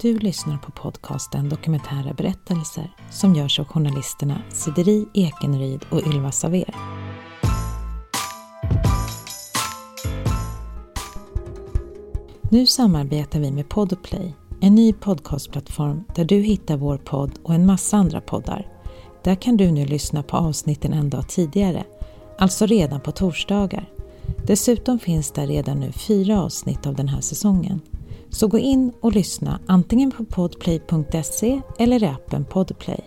Du lyssnar på podcasten Dokumentära berättelser som görs av journalisterna Sideri Ekenryd och Ylva Saver. Nu samarbetar vi med Podplay, en ny podcastplattform där du hittar vår podd och en massa andra poddar. Där kan du nu lyssna på avsnitten en dag tidigare, alltså redan på torsdagar. Dessutom finns där redan nu fyra avsnitt av den här säsongen. Så gå in och lyssna antingen på podplay.se eller i appen Podplay.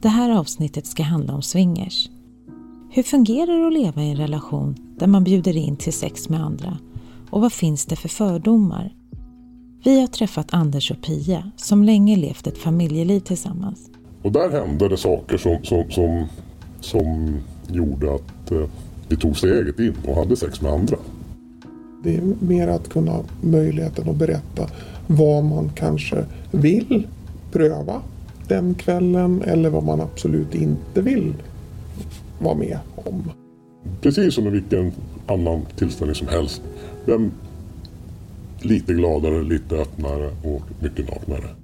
Det här avsnittet ska handla om swingers. Hur fungerar det att leva i en relation där man bjuder in till sex med andra? Och vad finns det för fördomar? Vi har träffat Anders och Pia som länge levt ett familjeliv tillsammans. Och där hände det saker som, som, som, som gjorde att eh, vi tog steget in och hade sex med andra. Det är mer att kunna ha möjligheten att berätta vad man kanske vill pröva den kvällen eller vad man absolut inte vill vara med om. Precis som i vilken annan tillställning som helst. Men lite gladare, lite öppnare och mycket naknare.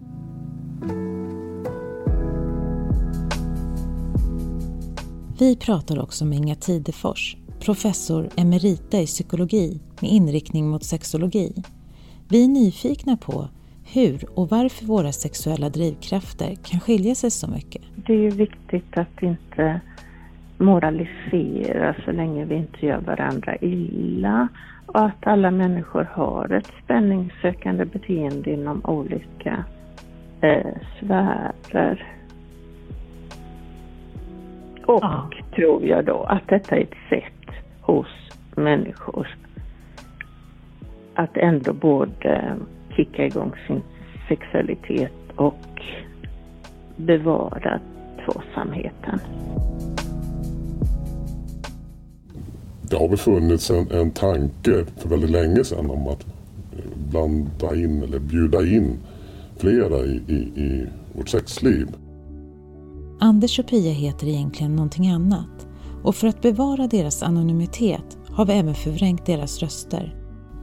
Vi pratar också med Inga Tidefors, professor emerita i psykologi med inriktning mot sexologi. Vi är nyfikna på hur och varför våra sexuella drivkrafter kan skilja sig så mycket. Det är ju viktigt att inte moralisera så länge vi inte gör varandra illa och att alla människor har ett spänningssökande beteende inom olika eh, sfärer. Och ja. tror jag då att detta är ett sätt hos människor att ändå både kicka igång sin sexualitet och bevara tvåsamheten. Det har väl funnits en, en tanke för väldigt länge sedan om att blanda in eller bjuda in flera i, i, i vårt sexliv. Anders och Pia heter egentligen någonting annat och för att bevara deras anonymitet har vi även förvrängt deras röster.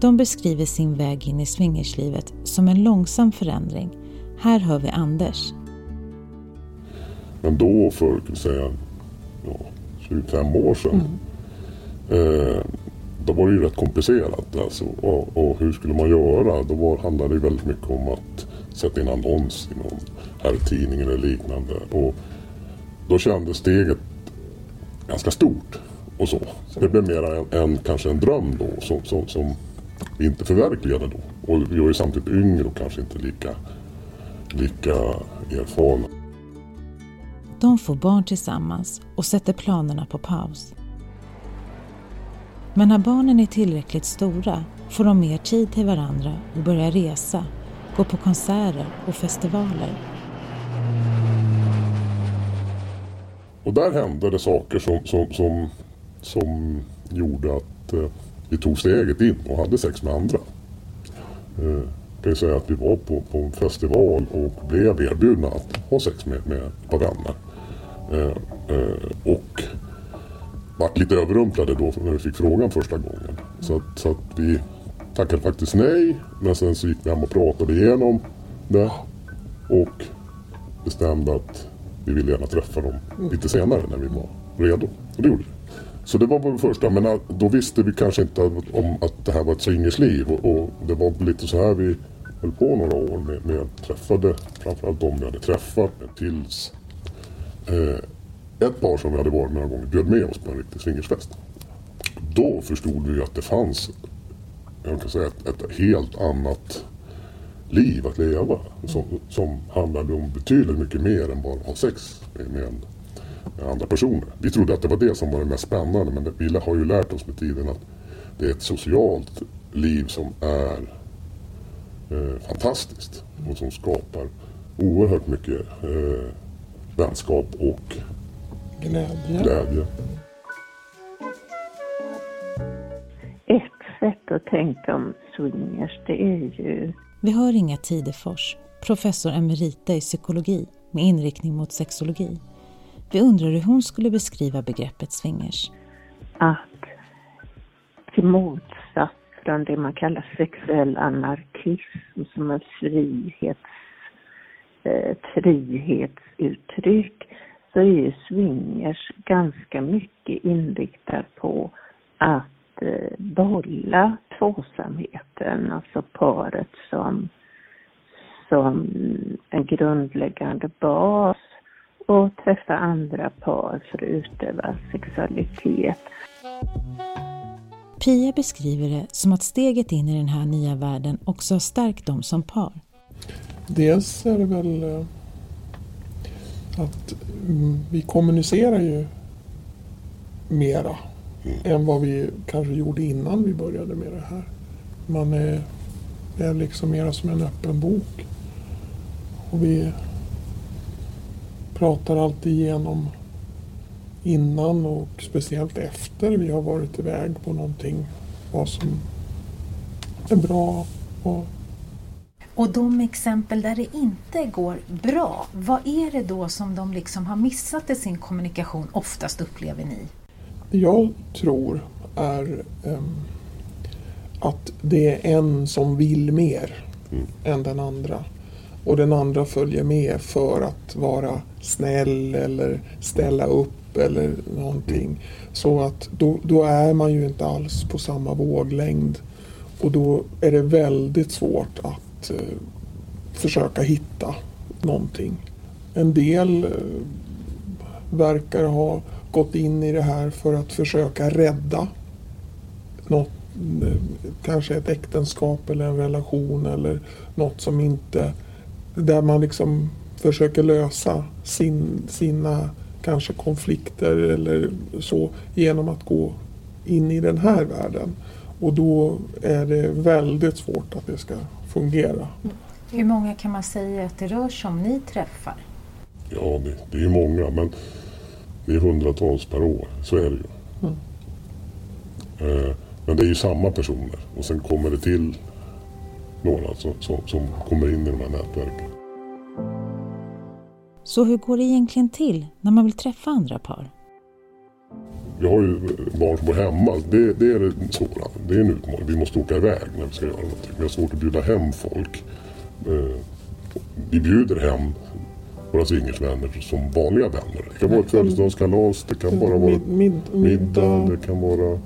De beskriver sin väg in i swingerslivet som en långsam förändring. Här hör vi Anders. Men då för, kan säga, ja, 25 år sedan mm. eh, då var det ju rätt komplicerat. Alltså, och, och hur skulle man göra? Då var, handlade det väldigt mycket om att sätta in annons i någon herrtidning eller liknande. Och då kändes steget ganska stort och så. Det blev mer en, en, kanske en dröm då som, som, som vi inte förverkligade då. Och vi var ju samtidigt yngre och kanske inte lika, lika erfarna. De får barn tillsammans och sätter planerna på paus. Men när barnen är tillräckligt stora får de mer tid till varandra och börjar resa, gå på konserter och festivaler. Och där hände det saker som, som, som, som gjorde att eh, vi tog steget in och hade sex med andra. Eh, kan ju säga att vi var på, på en festival och blev erbjudna att ha sex med, med ett par vänner. Eh, eh, och vart lite överrumplade då när vi fick frågan första gången. Så att, så att vi tackade faktiskt nej. Men sen så gick vi hem och pratade igenom det. Och bestämde att vi ville gärna träffa dem lite senare när vi var redo. Och det gjorde vi. Så det var vår första, men äh, då visste vi kanske inte om att det här var ett swingersliv. Och, och det var lite så här vi höll på några år med, med träffade framförallt de vi hade träffat tills eh, ett par som vi hade varit några gånger bjöd med oss på en riktig swingersfest. Då förstod vi att det fanns jag kan säga, ett, ett helt annat liv att leva som, som handlade om betydligt mycket mer än bara att ha sex med, med, andra personer. Vi trodde att det var det som var det mest spännande men vi har ju lärt oss med tiden att det är ett socialt liv som är eh, fantastiskt och som skapar oerhört mycket eh, vänskap och glädje. glädje. Ett sätt att tänka om swingers det är ju vi hör Inga Tidefors, professor emerita i psykologi med inriktning mot sexologi. Vi undrar hur hon skulle beskriva begreppet swingers. Att till motsats från det man kallar sexuell anarkism som en frihets, eh, frihetsuttryck så är ju swingers ganska mycket inriktad på att eh, behålla tvåsamheten, alltså paret som, som en grundläggande bas och träffa andra par för att utöva sexualitet. Pia beskriver det som att steget in i den här nya världen också har stärkt dem som par. Dels är det väl eh, att mm, vi kommunicerar ju mera än vad vi kanske gjorde innan vi började med det här. Man är, är liksom mera som en öppen bok. Och vi pratar alltid igenom innan och speciellt efter vi har varit iväg på någonting vad som är bra och Och de exempel där det inte går bra, vad är det då som de liksom har missat i sin kommunikation oftast upplever ni? Jag tror är ehm, att det är en som vill mer än den andra. Och den andra följer med för att vara snäll eller ställa upp eller någonting. Så att då, då är man ju inte alls på samma våglängd. Och då är det väldigt svårt att eh, försöka hitta någonting. En del eh, verkar ha gått in i det här för att försöka rädda något, kanske ett äktenskap eller en relation eller något som inte, där man liksom försöker lösa sin, sina kanske konflikter eller så genom att gå in i den här världen. Och då är det väldigt svårt att det ska fungera. Hur många kan man säga att det rör sig om ni träffar? Ja, det, det är ju många men det är hundratals per år. Så är det ju. Eh, men det är ju samma personer och sen kommer det till några som, som, som kommer in i de här nätverken. Så hur går det egentligen till när man vill träffa andra par? Vi har ju barn som bor hemma. Det, det är det svåra. Det är en utmaning. Vi måste åka iväg när vi ska göra någonting. Vi har svårt att bjuda hem folk. Eh, Vi bjuder hem våra swingersvänner som vanliga vänner. Det kan vara ett födelsedagskalas, det kan bara vara Mid, mid, middag, det kan vara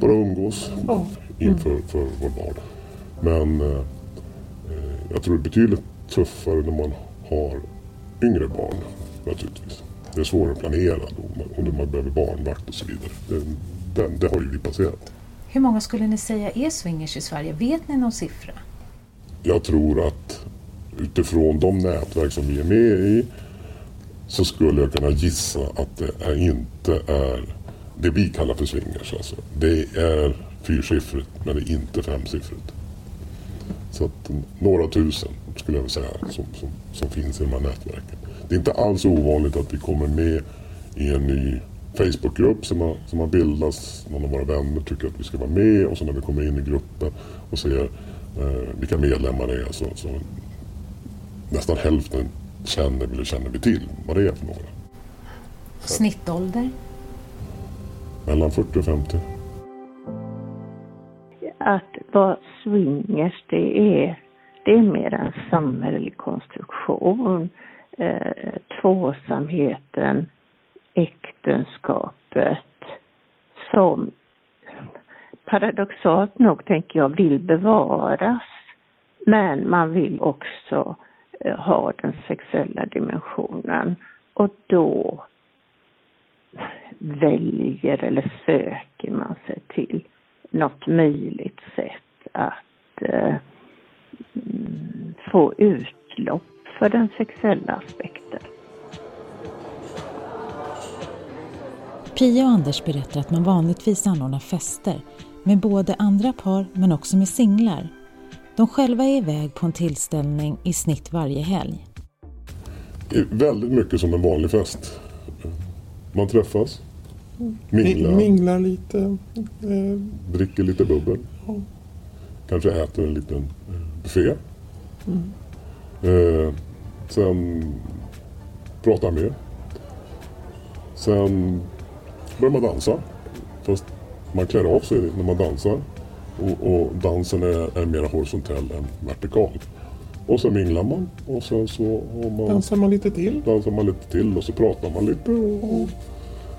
bara umgås Ja. inför för vårt barn. Men eh, eh, jag tror det är betydligt tuffare när man har yngre barn naturligtvis. Det är svårare att planera då, om man behöver barnvakt och så vidare. Det, det, det har ju vi passerat. Hur många skulle ni säga är swingers i Sverige? Vet ni någon siffra? Jag tror att utifrån de nätverk som vi är med i så skulle jag kunna gissa att det är inte är det vi kallar för swingers. Alltså. Det är fyrsiffrigt men det är inte femsiffrigt. Så att några tusen skulle jag vilja säga som, som, som finns i de här nätverken. Det är inte alls ovanligt att vi kommer med i en ny Facebookgrupp som har, som har bildats. Någon av våra vänner tycker att vi ska vara med och så när vi kommer in i gruppen och ser eh, vilka medlemmar det är så, så nästan hälften känner, eller känner vi till vad det är för några. Snittålder? Mellan 40 och 50. Att vara swingers, det är, det är mer en samhällelig konstruktion. Eh, tvåsamheten, äktenskapet som paradoxalt nog, tänker jag, vill bevaras. Men man vill också Eh, har den sexuella dimensionen och då väljer eller söker man sig till något möjligt sätt att eh, få utlopp för den sexuella aspekten. Pia och Anders berättar att man vanligtvis anordnar fester med både andra par men också med singlar. De själva är iväg på en tillställning i snitt varje helg. Det är väldigt mycket som en vanlig fest. Man träffas, minglar, Mi- Minglar lite. Eh, dricker lite bubbel. Ja. Kanske äter en liten eh, buffé. Eh, sen pratar mer. Sen börjar man dansa. Fast man klär av sig när man dansar. Och, och dansen är, är mer horisontell än vertikal. Och så minglar man och sen så har man, Dansar man lite till. dansar man lite till och så pratar man lite och, och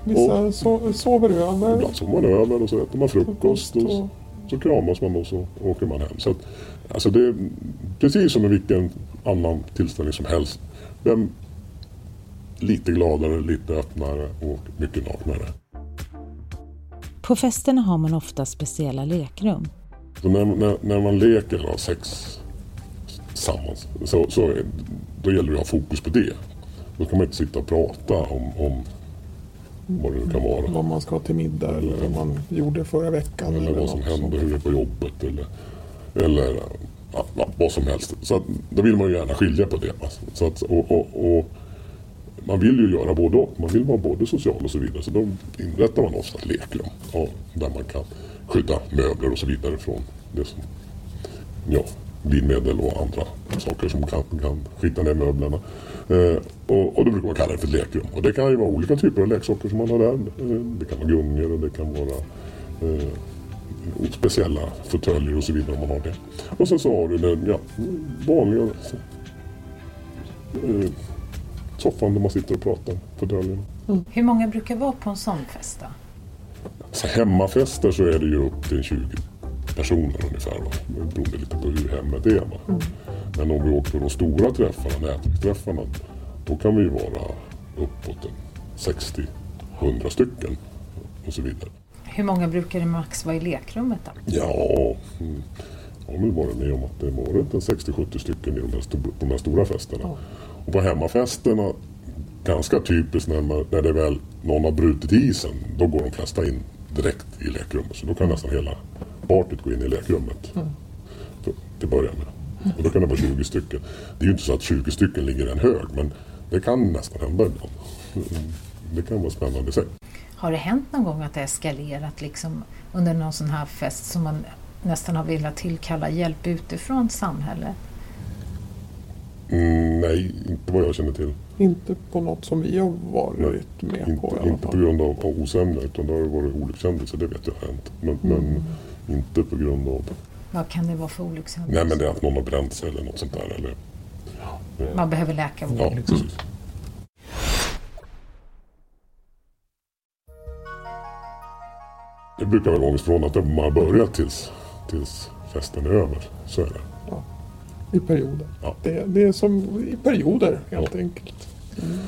Vissa so sover över. ibland sover man över och så äter man frukost och och- så kramas man och så åker man hem. Så att, alltså det är precis som i vilken annan tillställning som helst. Men lite gladare, lite öppnare och mycket naknare. På festerna har man ofta speciella lekrum. Så när, när, när man leker eller har sex tillsammans så, så då gäller det att ha fokus på det. Då kan man inte sitta och prata om, om vad det nu kan vara. Vad man ska ha till middag eller vad man gjorde förra veckan. Eller vad som händer, hur det är på jobbet eller, eller ja, vad som helst. Så att, då vill man ju gärna skilja på det. Så att, och, och, och man vill ju göra både och. Man vill vara både social och så vidare. Så då inrättar man ofta ett lekrum ja, där man kan skydda möbler och så vidare från det som, ja, glidmedel och andra saker som kan, kan skita ner möblerna. Eh, och, och då brukar man kalla det för ett lekrum. Och det kan ju vara olika typer av leksaker som man har där. Eh, det kan vara gungor och det kan vara eh, speciella fåtöljer och så vidare om man har det. Och sen så har du den ja, vanliga eh, soffan där man sitter och pratar, fåtöljen. Hur många brukar vara på en sån fest då? Så hemmafester så är det ju upp till 20 personer ungefär. Va? Beroende lite på hur hemmet är. Va? Men om vi åker på de stora träffarna, nätverksträffarna, då kan vi ju vara uppåt en 60-100 stycken och så vidare. Hur många brukar det max vara i lekrummet då? Ja, mm, jag har väl varit med om att det varit en 60-70 stycken i de här, sto- på de här stora festerna. Och på hemmafesterna, ganska typiskt när, man, när det väl någon har brutit isen, då går de flesta in direkt i lekrummet. Så då kan nästan hela partyt gå in i lekrummet. För, till början med. Och då kan det vara 20 stycken. Det är ju inte så att 20 stycken ligger i en hög, men det kan nästan hända ibland. Det kan vara spännande i sig. Har det hänt någon gång att det eskalerat liksom under någon sån här fest som man nästan har velat tillkalla hjälp utifrån samhället? Mm, nej, inte vad jag känner till. Inte på något som vi har varit med på i Inte, inte på grund av, av osämja utan det har varit olyckshändelser, det vet jag har hänt. Men, men inte på grund av Vad kan det vara för olyckshändelser? Nej men det är att någon har bränt sig eller något sånt där. Eller, Man behöver läkarvård. ja, liksom. precis. Det brukar vara ångest från att man har börjat tills, tills festen är över. Så är det. I perioder. Ja. Det, det är som i perioder helt Ja. enkelt. Mm.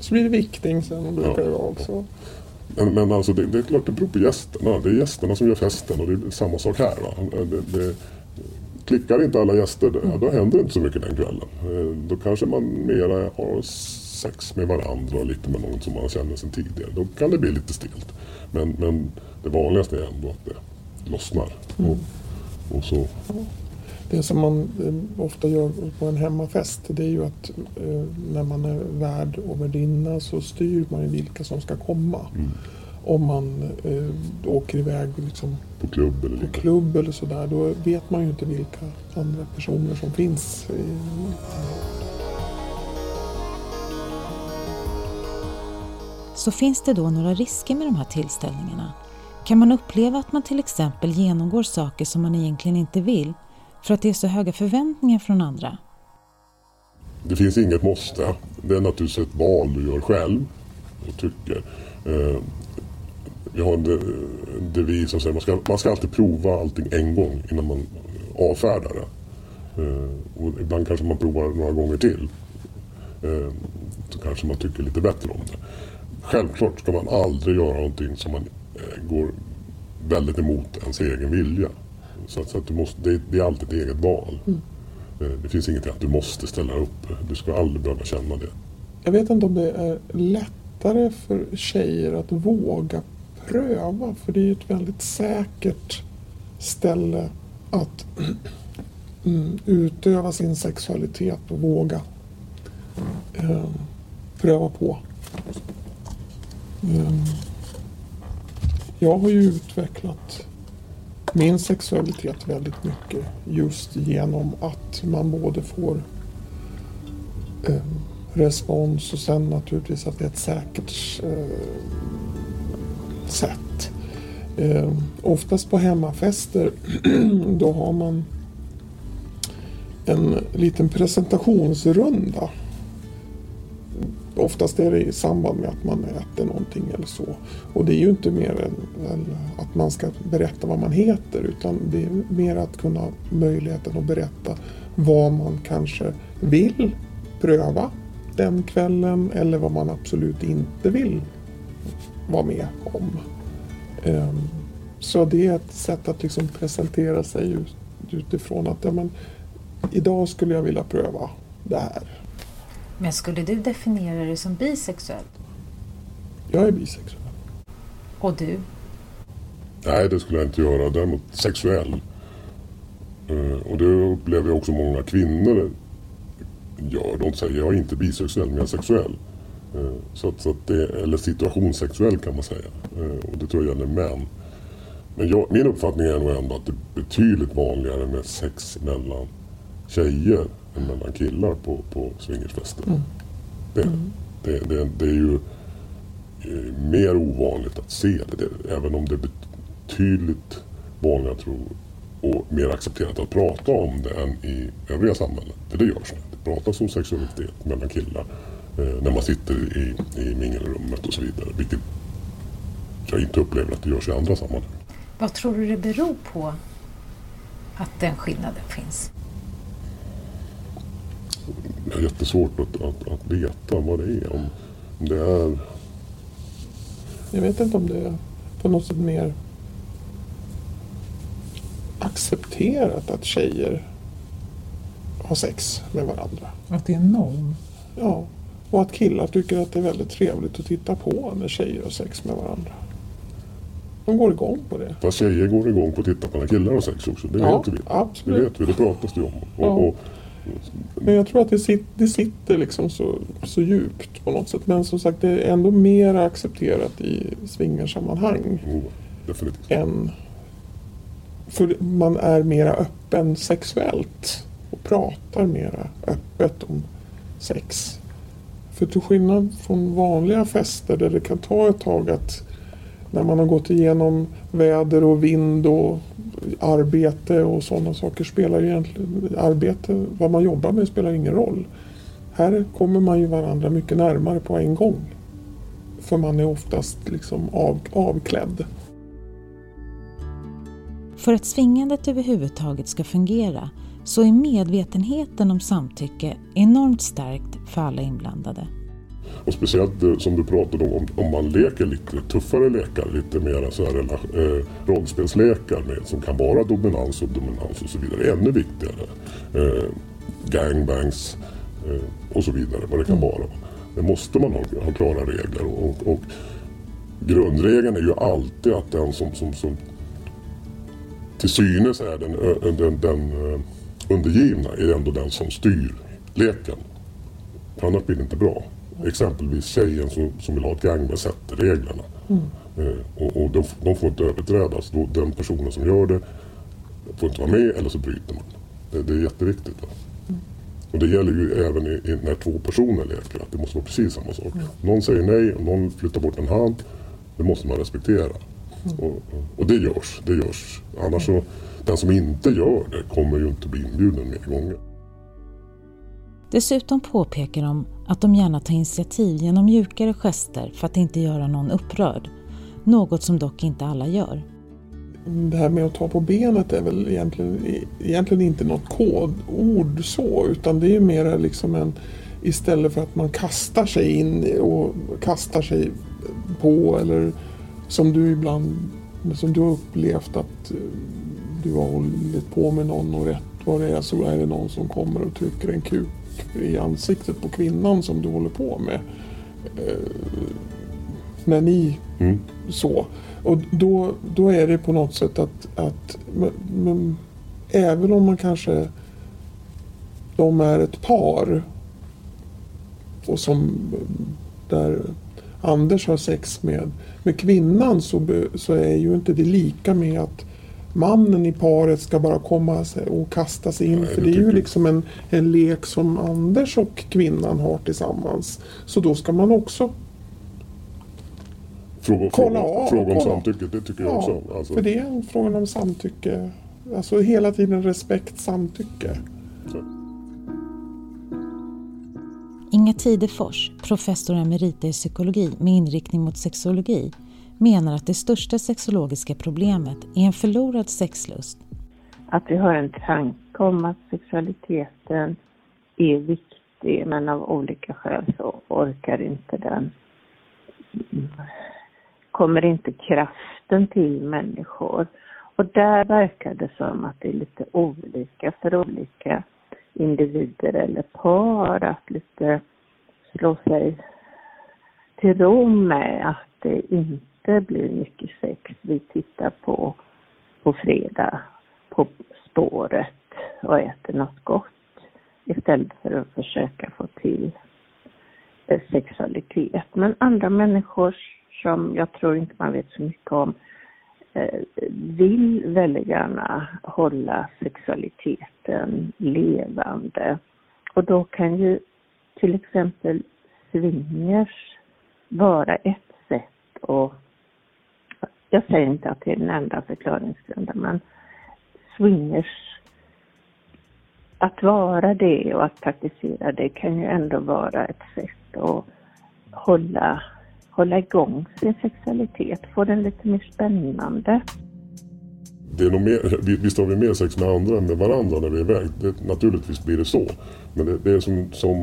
Så blir det viktning sen brukar Ja. det vara också. Men, men alltså det, det är klart det beror på gästerna. Det är gästerna som gör festen och det är samma sak här. Det, klickar inte alla gäster, det- ja, då händer det inte så mycket den kvällen. Eh, Då kanske man mera har sex med varandra och lite med någon som man känner sedan tidigare. Då kan det bli lite stelt. Men, men det vanligaste är ändå att det lossnar. Och, och så, Det som man eh, ofta gör på en hemmafest det är ju att eh, när man är värd och värdinna så styr man ju vilka som ska komma. Om man eh, åker iväg liksom på klubb eller på klubb eller sådär då vet man ju inte vilka andra personer som finns. i- Så finns det då några risker med de här tillställningarna? Kan man uppleva att man till exempel genomgår saker som man egentligen inte vill för att det är så höga förväntningar från andra? Det finns inget måste. Det är naturligtvis ett val du gör själv och tycker. Eh, Vi har en devis som säger att man ska, man ska alltid prova allting en gång innan man avfärdar det. Eh, och ibland kanske man provar några gånger till. Då så kanske man tycker lite bättre om det. Självklart ska man aldrig göra någonting som man går väldigt emot ens egen vilja. Så, att- så att du måste, det, det är alltid ett eget val. Eh, Det finns ingenting att du måste ställa upp. Du ska aldrig behöva känna det. Jag vet inte om det är lättare för tjejer att våga pröva. För det är ju ett väldigt säkert ställe att mm, utöva sin sexualitet och våga eh, pröva på. Eh, jag har ju utvecklat min sexualitet väldigt mycket just genom att man både får eh, respons och sen naturligtvis att det är ett säkert eh, sätt. Eh, oftast på hemmafester då har man en liten presentationsrunda. Oftast är det i samband med att man äter någonting eller så. Och det är ju inte mer än, än att man ska berätta vad man heter utan det är mer att kunna ha möjligheten att berätta vad man kanske vill pröva den kvällen eller vad man absolut inte vill vara med om. Ehm, så det är ett sätt att liksom presentera sig utifrån att ja, men, idag skulle jag vilja pröva det här. Men skulle du definiera dig som bisexuell? Jag är bisexuell. Och du? Nej, det skulle jag inte göra. Däremot sexuell. Uh, och det upplever jag också många kvinnor gör. De säger jag är inte bisexuell, men jag är sexuell. Uh, så att, så att det, eller situationssexuell kan man säga. Uh, och det tror jag gäller män. Men jag, min uppfattning är nog ändå att det är betydligt vanligare med sex mellan tjejer än mellan killar på, på swingersfester. Mm. Det, mm. Det, det, det, är ju eh, mer ovanligt att se det, det, även om det är betydligt vanligare tror, och mer accepterat att prata om det än i övriga samhället. För det görs. Det pratas om sexualitet mellan killar eh, när man sitter i, i mingelrummet och så vidare. Vilket jag inte upplever att det görs i andra sammanhang. Vad tror du det beror på att den skillnaden finns? Det är jättesvårt att, att, att veta vad det är. Om det är... Jag vet inte om det är på något sätt mer accepterat att tjejer har sex med varandra. Att det är norm? Ja, och att killar tycker att det är väldigt trevligt att titta på när tjejer har sex med varandra. De går igång på det. Fast tjejer går igång på att titta på när killar har sex också. Det ja, vet vi. Absolut. Det vet vi, det pratas det om. Och, ja. och, men jag tror att det, sitter, det sitter liksom så, så djupt på något sätt. Men som sagt, det är ändå mer accepterat i swingersammanhang. Oh, definitivt. Än, för man är mera öppen sexuellt och pratar mera öppet om sex. För till skillnad från vanliga fester där det kan ta ett tag att när man har gått igenom väder och vind och arbete och sådana saker spelar egentligen arbete, vad man jobbar med spelar ingen roll. Här kommer man ju varandra mycket närmare på en gång. För man är oftast liksom av, avklädd. För att svingandet överhuvudtaget ska fungera så är medvetenheten om samtycke enormt starkt för alla inblandade. Och speciellt eh, som du pratade om, om man leker lite tuffare lekar, lite mer så här, eh, rollspelslekar med, som kan vara dominans och dominans och så vidare, ännu viktigare. Eh, gangbangs eh, och så vidare, vad det kan vara. Det måste man ha, ha klara regler och, och, grundregeln är ju alltid att den som, som, som till synes är den, den, den, den eh, undergivna är ändå den som styr leken. Annars blir det inte bra exempelvis tjejen som, som vill ha ett gangbang sätter reglerna. Mm. Eh, och, och de, de, får inte överträdas. Då, den personen som gör det får inte vara med eller så bryter man. Det, det är jätteviktigt. Mm. Och det gäller ju även i, i, när två personer leker. Att det måste vara precis samma sak. Mm. Någon säger nej och någon flyttar bort en hand. Det måste man respektera. Mm. Och, och, det görs. Det görs. Annars så, den som inte gör det kommer ju inte bli inbjuden mer gånger. Dessutom påpekar de att de gärna tar initiativ genom mjukare gester för att inte göra någon upprörd. Något som dock inte alla gör. Det här med att ta på benet är väl egentligen, egentligen inte något kodord så utan det är ju mer liksom en istället för att man kastar sig in och kastar sig på eller som du ibland som du har upplevt att eh, du har hållit på med någon och rätt vad det är så är det någon som kommer och trycker en kuk i ansiktet på kvinnan som du håller på med. Eh, när ni mm. så. Och då, då är det på något sätt att, att men, men, även om man kanske de är ett par och som där Anders har sex med, med kvinnan så, så är ju inte det lika med att mannen i paret ska bara komma och kasta sig in. Nej, för det är ju liksom en, en lek som Anders och kvinnan har tillsammans. Så då ska man också fråga, kolla fråga, av. fråga om kolla. samtycke, det tycker jag Ja, också. Alltså, För det är en fråga om samtycke. Alltså hela tiden respekt, samtycke. så. Inga Tidefors, professor emerita i psykologi med inriktning mot sexologi, menar att det största sexologiska problemet är en förlorad sexlust. Att vi har en tanke om att sexualiteten är viktig men av olika skäl så orkar inte den. Kommer inte kraften till människor. Och där verkar det som att det är lite olika för olika individer eller par att lite slå sig till ro med att det inte blir mycket sex. Vi tittar på på fredag på spåret och äter något gott istället för att försöka få till eh, sexualitet. Men andra människor som jag tror inte man vet så mycket om eh, vill väldigt gärna hålla sexualiteten levande. Och då kan ju till exempel swingers vara ett sätt att jag säger inte att det är den enda förklaringsgrunden, men swingers, att vara det och att praktisera det kan ju ändå vara ett sätt att hålla, hålla igång sin sexualitet, få den lite mer spännande. Det är nog mer, vi- visst har vi mer sex med andra än med varandra när vi är iväg. Det, naturligtvis blir det så. Men det, det är som, som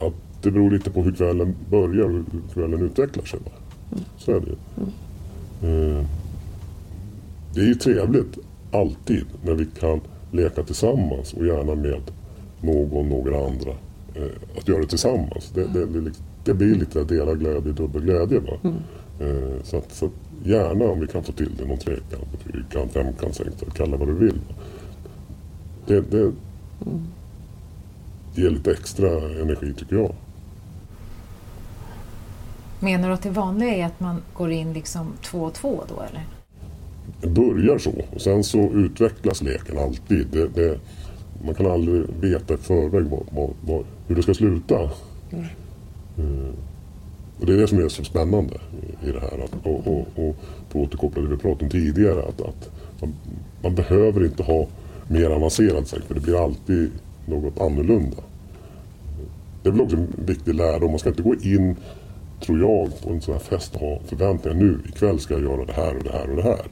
att det beror lite på hur kvällen börjar och hur kvällen utvecklar sig. Så är det ju. Eh, Det är ju trevligt alltid när vi kan leka tillsammans och gärna med någon, några andra. Eh, Att göra det tillsammans. Det, det, det, det blir lite att dela glädje, dubbel glädje. Va? Eh, Så, att, så att gärna om vi kan få till det, någon trekant, fyrkant, femkant, sexkant, kalla vad du vill. Det, det ger lite extra energi tycker jag. Menar du att det vanliga är att man går in liksom två och två då eller? Det börjar så och sen så utvecklas leken alltid. Det, det, man kan aldrig veta i förväg vad, vad, vad, hur det ska sluta. Eh, och det är det som är så spännande i- i det här. Att, och, och, och för att återkoppla till det vi pratade om tidigare. Att, att man, man behöver inte ha mer avancerad sex för det blir alltid något annorlunda. Det är väl också en viktig lärdom. Man ska inte gå in, tror jag, på en sån här fest ha förväntningar. Nu ikväll ska jag göra det här och det här och det här.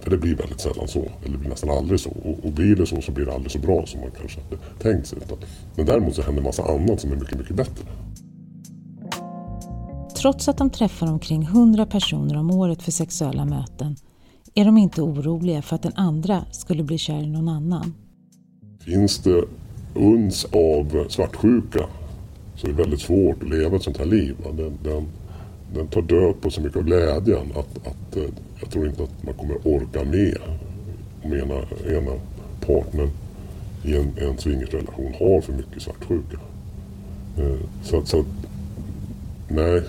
För det blir väldigt sällan så. Eller det blir nästan aldrig så. Och, och blir det så så blir det aldrig så bra som man kanske hade tänkt sig. Men däremot så händer en massa annat som är mycket, mycket bättre. Trots att de träffar omkring 100 personer om året för sexuella möten är de inte oroliga för att den andra skulle bli kär i någon annan. Finns det uns av svartsjuka så är det väldigt svårt att leva ett sånt här liv. Den, den, den tar död på så mycket av glädjen att, att eh, jag tror inte att man kommer orka med om ena, ena partnern i en, en swingersrelation har för mycket svartsjuka. Eh, Så, att- så att, nej,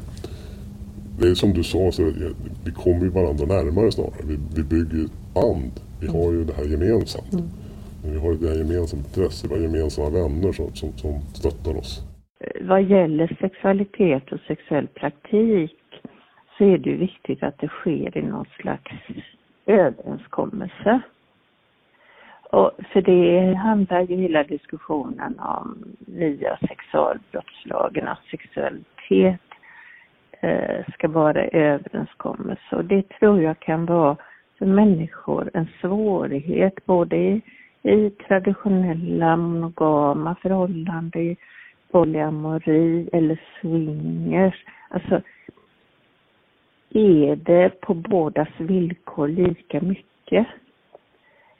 det är som du sa, så vi kommer ju varandra närmare snarare. Vi, vi bygger band. Vi har ju det här gemensamt. Men vi har ju det här gemensamma intresse, vi har gemensamma vänner som, som, som stöttar oss. Vad gäller sexualitet och sexuell praktik så är det ju viktigt att det sker i någon slags överenskommelse. Och för det handlar ju hela diskussionen om nya sexualbrottslagen, att sexualitet eh, ska vara överenskommelse. Och det tror jag kan vara för människor en svårighet både i, i traditionella monogama förhållanden, polyamori eller swingers. Alltså, är det på bådas villkor lika mycket?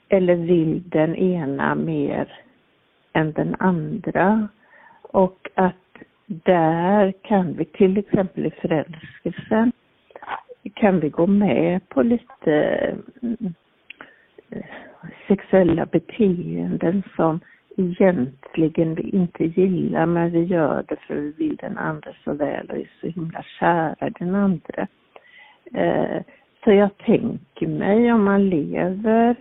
Eller vill den ena mer än den andra? Och att där kan vi till exempel i förälskelsen kan vi gå med på lite mm, sexuella beteenden som egentligen vi inte gillar men vi gör det för vi vill den andra så väl och är så himla kära den andra. Eh, så jag tänker mig om man lever,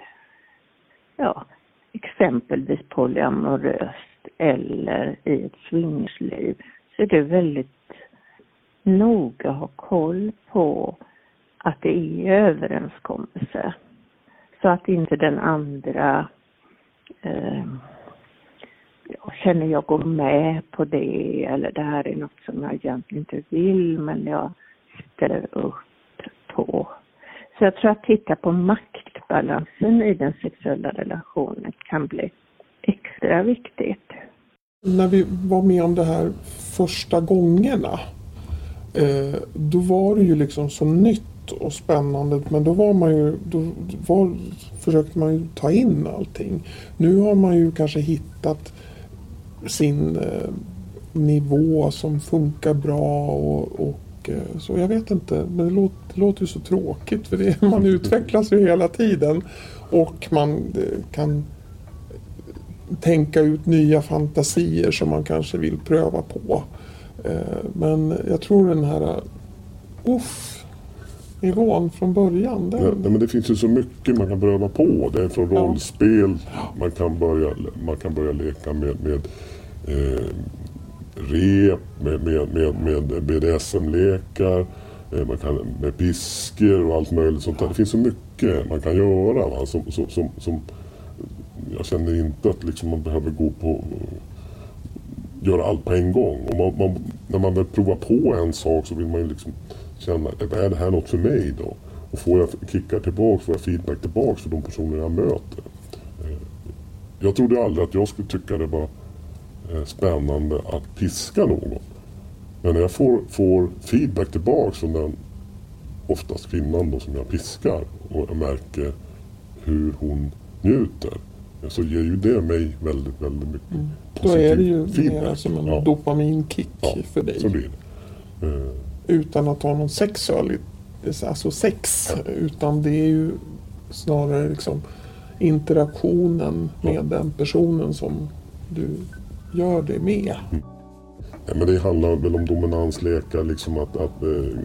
ja, exempelvis polyamoröst eller i ett swingersliv så är det väldigt noga att ha koll på att det är överenskommelse. Så att inte den andra eh, känner jag går med på det eller det här är något som jag egentligen inte vill men jag ställer upp på. Så jag tror att titta på maktbalansen i den sexuella relationen kan bli extra viktigt. När vi var med om det här första gångerna eh, då var det ju liksom så nytt och spännande men då var man ju, då var, försökte man ju ta in allting. Nu har man ju kanske hittat sin eh, nivå som funkar bra och, och eh, så. Jag vet inte, men det låter, det låter ju så tråkigt för det, man utvecklas ju hela tiden och man eh, kan tänka ut nya fantasier som man kanske vill pröva på. Men jag tror den här uff, nivån från början. Den... Ja, men det finns ju så mycket man kan pröva på. Det är från rollspel, ja. man, kan börja, man kan börja leka med, med eh, rep, med, med, med, med BDSM-lekar, eh, man kan, med piskor och allt möjligt sånt där. Det finns så mycket man kan göra. Va? Som, som, som, som jag känner inte att liksom man behöver gå på göra allt på en gång. Och man, man, när man väl provar på en sak så vill man ju liksom känna, är det här något för mig då? Och får jag kickar tillbaks, får jag feedback tillbaks för de personer jag möter? Eh, jag trodde aldrig att jag skulle tycka det var spännande att piska någon. Men när jag får, får feedback tillbaks från den, oftast kvinnan då, som jag piskar och jag märker hur hon njuter så ger ju det mig väldigt, väldigt mycket mm. Då är det ju mer som en ja. dopaminkick ja, för dig. Så blir det. Uh, utan att ha någon sexualitet, alltså sex, ja. utan det är ju snarare liksom interaktionen med den personen som du gör det med. Ja, men det handlar väl om dominanslekar, liksom att, att eh,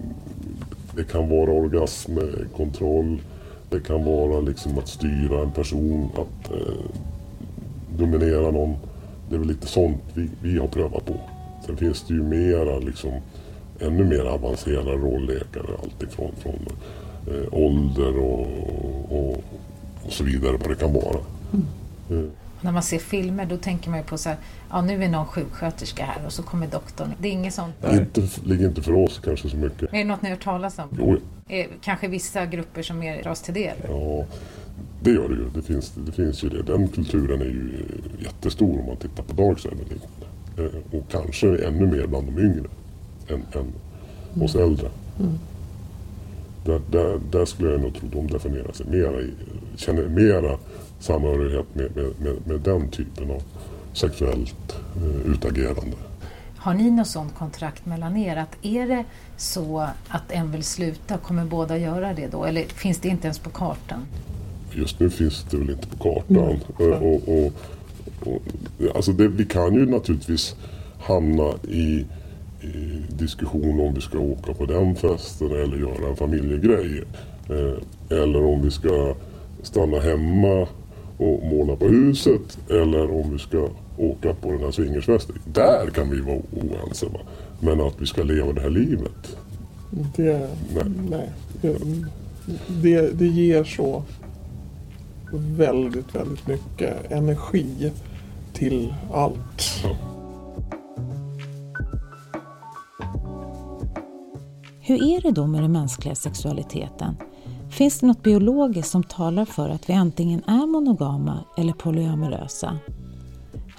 det kan vara orgasmkontroll, det kan vara liksom att styra en person, att eh, dominera någon. Det är väl lite sånt vi, vi har prövat på. Sen finns det ju mera liksom ännu mer avancerade rolllekar. Alltifrån från, eh, ålder och, och, och, så vidare vad det kan vara. Mm. Eh när man ser filmer då tänker man ju på så här, ja nu är någon sjuksköterska här och så kommer doktorn. Det är inget sånt? Det inte, ligger inte för oss kanske så mycket. Är det något ni har hört talas om? Jo. Kanske vissa grupper som mer dras till det? Ja, det gör det ju. Det finns, det finns ju det. Den kulturen är ju jättestor om man tittar på Darkside och liknande. Eh, och kanske ännu mer bland de yngre än, än mm. oss äldre. Mm. Där, där, där, skulle jag nog tro de definierar sig mera känner mera samhörighet med, med, med, med den typen av sexuellt eh, utagerande. Har ni något sådant kontrakt mellan er? Att är det så att en vill sluta, kommer båda göra det då? Eller finns det inte ens på kartan? Just nu finns det väl inte på kartan. Mm. Och, och, och, och, alltså det, vi kan ju naturligtvis hamna i, i diskussion om vi ska åka på den festen eller göra en familjegrej. Eh, eller om vi ska stanna hemma och måla på huset eller om vi ska åka på den här swingersfesten. Där kan vi vara oense. Va? Men att vi ska leva det här livet. Det, nej. nej. Det, det ger så väldigt, väldigt mycket energi till allt. Ja. Hur är det då med den mänskliga sexualiteten? Finns det något biologiskt som talar för att vi antingen är monogama eller polyamorösa?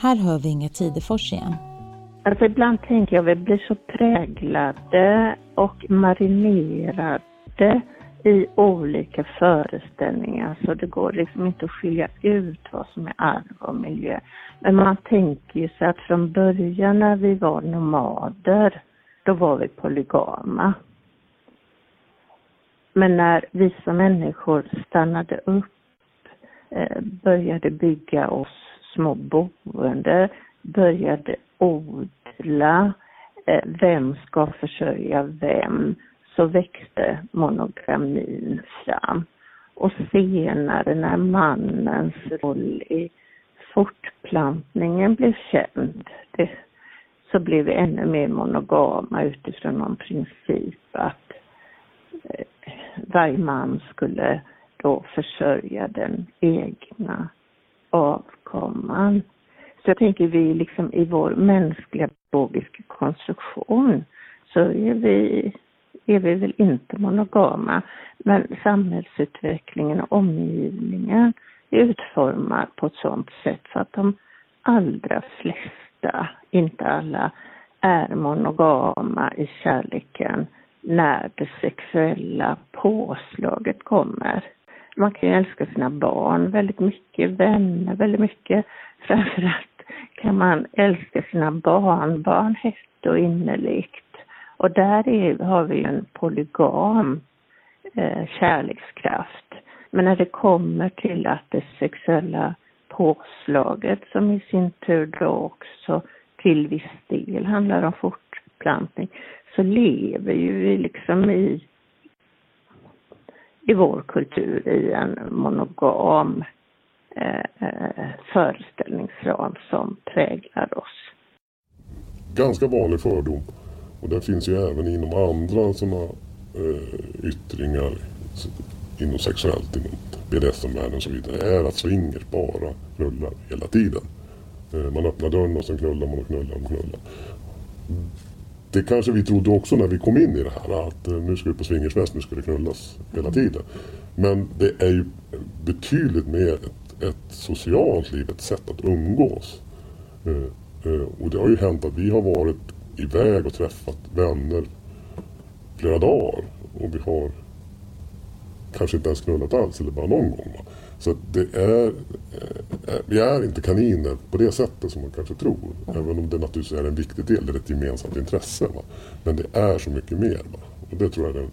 Här hör vi Inga Tidefors igen. Alltså ibland tänker jag att vi blir så präglade och marinerade i olika föreställningar så det går liksom inte att skilja ut vad som är arv och miljö. Men man tänker ju sig att från början när vi var nomader, då var vi polygama. Men när vissa människor stannade upp, eh, började bygga oss små boende, började odla, eh, vem ska försörja vem, så växte monogramin fram. Och senare när mannens roll i fortplantningen blev känd, det, så blev vi ännu mer monogama utifrån någon princip att eh, varje man skulle då försörja den egna avkomman. Så jag tänker vi liksom i vår mänskliga biologiska konstruktion så är vi, är vi väl inte monogama. Men samhällsutvecklingen och omgivningen är utformad på ett sådant sätt så att de allra flesta, inte alla, är monogama i kärleken när det sexuella påslaget kommer. Man kan ju älska sina barn väldigt mycket, vänner väldigt mycket. Framförallt kan man älska sina barnbarn hett och innerligt. Och där är, har vi en polygam eh, kärlekskraft. Men när det kommer till att det sexuella påslaget som i sin tur då också till viss del handlar om fortplantning så lever ju vi liksom i, i vår kultur i en monogam eh, eh föreställningsram som präglar oss. Ganska vanlig fördom och den finns ju även inom andra sådana eh, yttringar inom sexuellt, inom BDSM-världen och så vidare, är att swingers bara knullar hela tiden. Eh, man öppnar dörren och sen knullar man och knullar och knullar. Det kanske vi trodde också när vi kom in i det här att eh, nu ska vi på swingersfest, nu ska det knullas hela tiden. Men det är ju betydligt mer ett, ett socialt liv, ett sätt att umgås. Eh, eh, och det har ju hänt att vi har varit iväg och träffat vänner flera dagar och vi har kanske inte ens knullat alls eller bara någon gång. Va? Så det är, eh, vi är inte kaniner på det sättet som man kanske tror. Även om det naturligtvis är en viktig del, det är ett gemensamt intresse. Va? Men det är så mycket mer. Va? Och det tror jag är den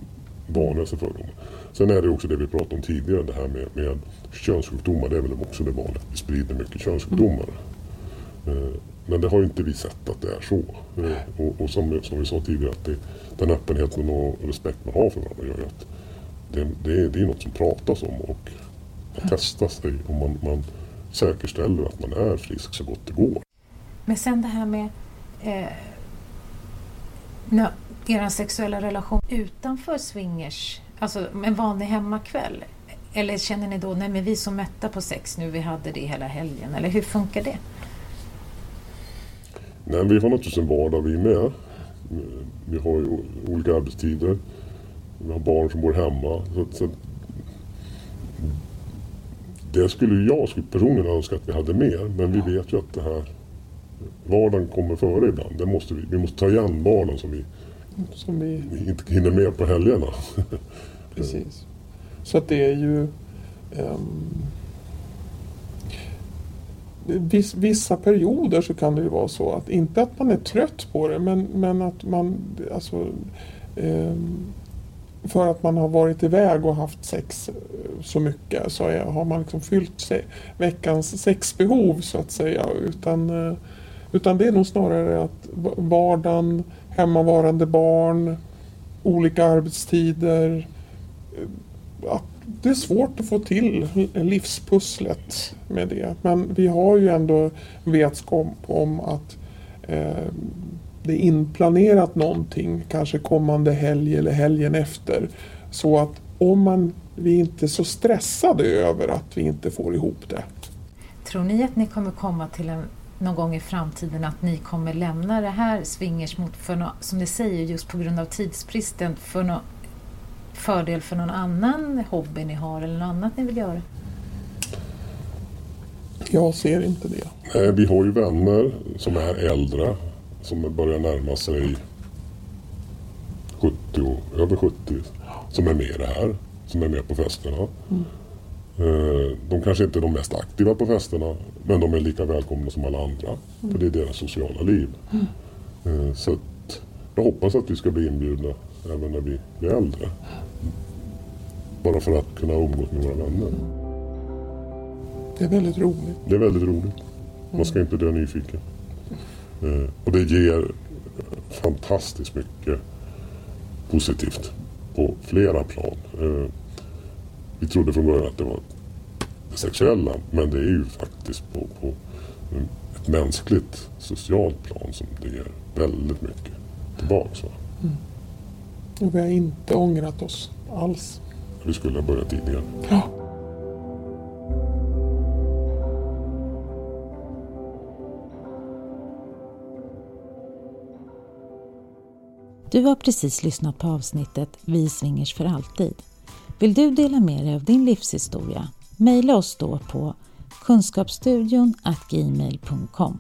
vanligaste fördomen. Sen är det också det vi pratade om tidigare, det här med, med könssjukdomar. Det är väl också det vanliga, vi sprider mycket könssjukdomar. Mm. Men det har ju inte vi sett att det är så. Eh, och, och som, som, vi sa tidigare, att det, den öppenheten och respekt man har för varandra gör ju att det, det, det är något som pratas om och testas sig och man, man säkerställer att man är frisk så gott det går. Men sen det här med eh, er sexuella relation utanför swingers, alltså en vanlig hemmakväll. Eller känner ni då, nej men vi så mätta på sex nu, vi hade det hela helgen. Eller hur funkar det? Nej, vi har naturligtvis en vardag vi med. Vi har ju olika arbetstider. Vi har barn som bor hemma. Så, så det skulle jag personligen önska att vi hade mer. Men vi vet ju att det här vardagen kommer före ibland. Det måste vi, vi måste ta igen barnen som vi, som vi... vi inte hinner med på helgerna. Precis. Så att det är ju um, viss, vissa perioder så kan det ju vara så att inte att man är trött på det men, men att man alltså um, för att man har varit iväg och haft sex eh, så mycket så är, har man liksom fyllt se, veckans sexbehov så att säga. Utan, eh, utan det är nog snarare att vardagen, hemmavarande barn, olika arbetstider. Eh, att det är svårt att få till livspusslet med det. Men vi har ju ändå vetskap om att eh, det är inplanerat någonting, kanske kommande helg eller helgen efter. Så att om man, vi är inte så stressade över att vi inte får ihop det. Tror ni att ni kommer komma till en, någon gång i framtiden att ni kommer lämna det här swingers mot, för no, som ni säger, just på grund av tidsbristen, för no, fördel för någon annan hobby ni har eller något annat ni vill göra? Jag ser inte det. Nej, vi har ju vänner som är äldre som börjar närma sig 70, över 70 som är med i det här. Som är med på festerna. Mm. Eh, de kanske inte är de mest aktiva på festerna men de är lika välkomna som alla andra. Mm. För det är deras sociala liv. Mm. Eh, så att jag hoppas att vi ska bli inbjudna även när vi blir äldre. Bara för att kunna umgås med våra vänner. Det är väldigt roligt. Det är väldigt roligt. Man ska inte dö nyfiken. Eh, och det ger fantastiskt mycket positivt på flera plan. Eh, vi trodde från början att det var det sexuella men det är ju faktiskt på, på ett mänskligt, socialt plan som det ger väldigt mycket tillbaks. Mm. Och vi har inte ångrat oss alls. Vi skulle ha börjat tidigare. Ja. Du har precis lyssnat på avsnittet Vi swingers för alltid. Vill du dela med dig av din livshistoria? Mejla oss då på kunskapsstudion gmail.com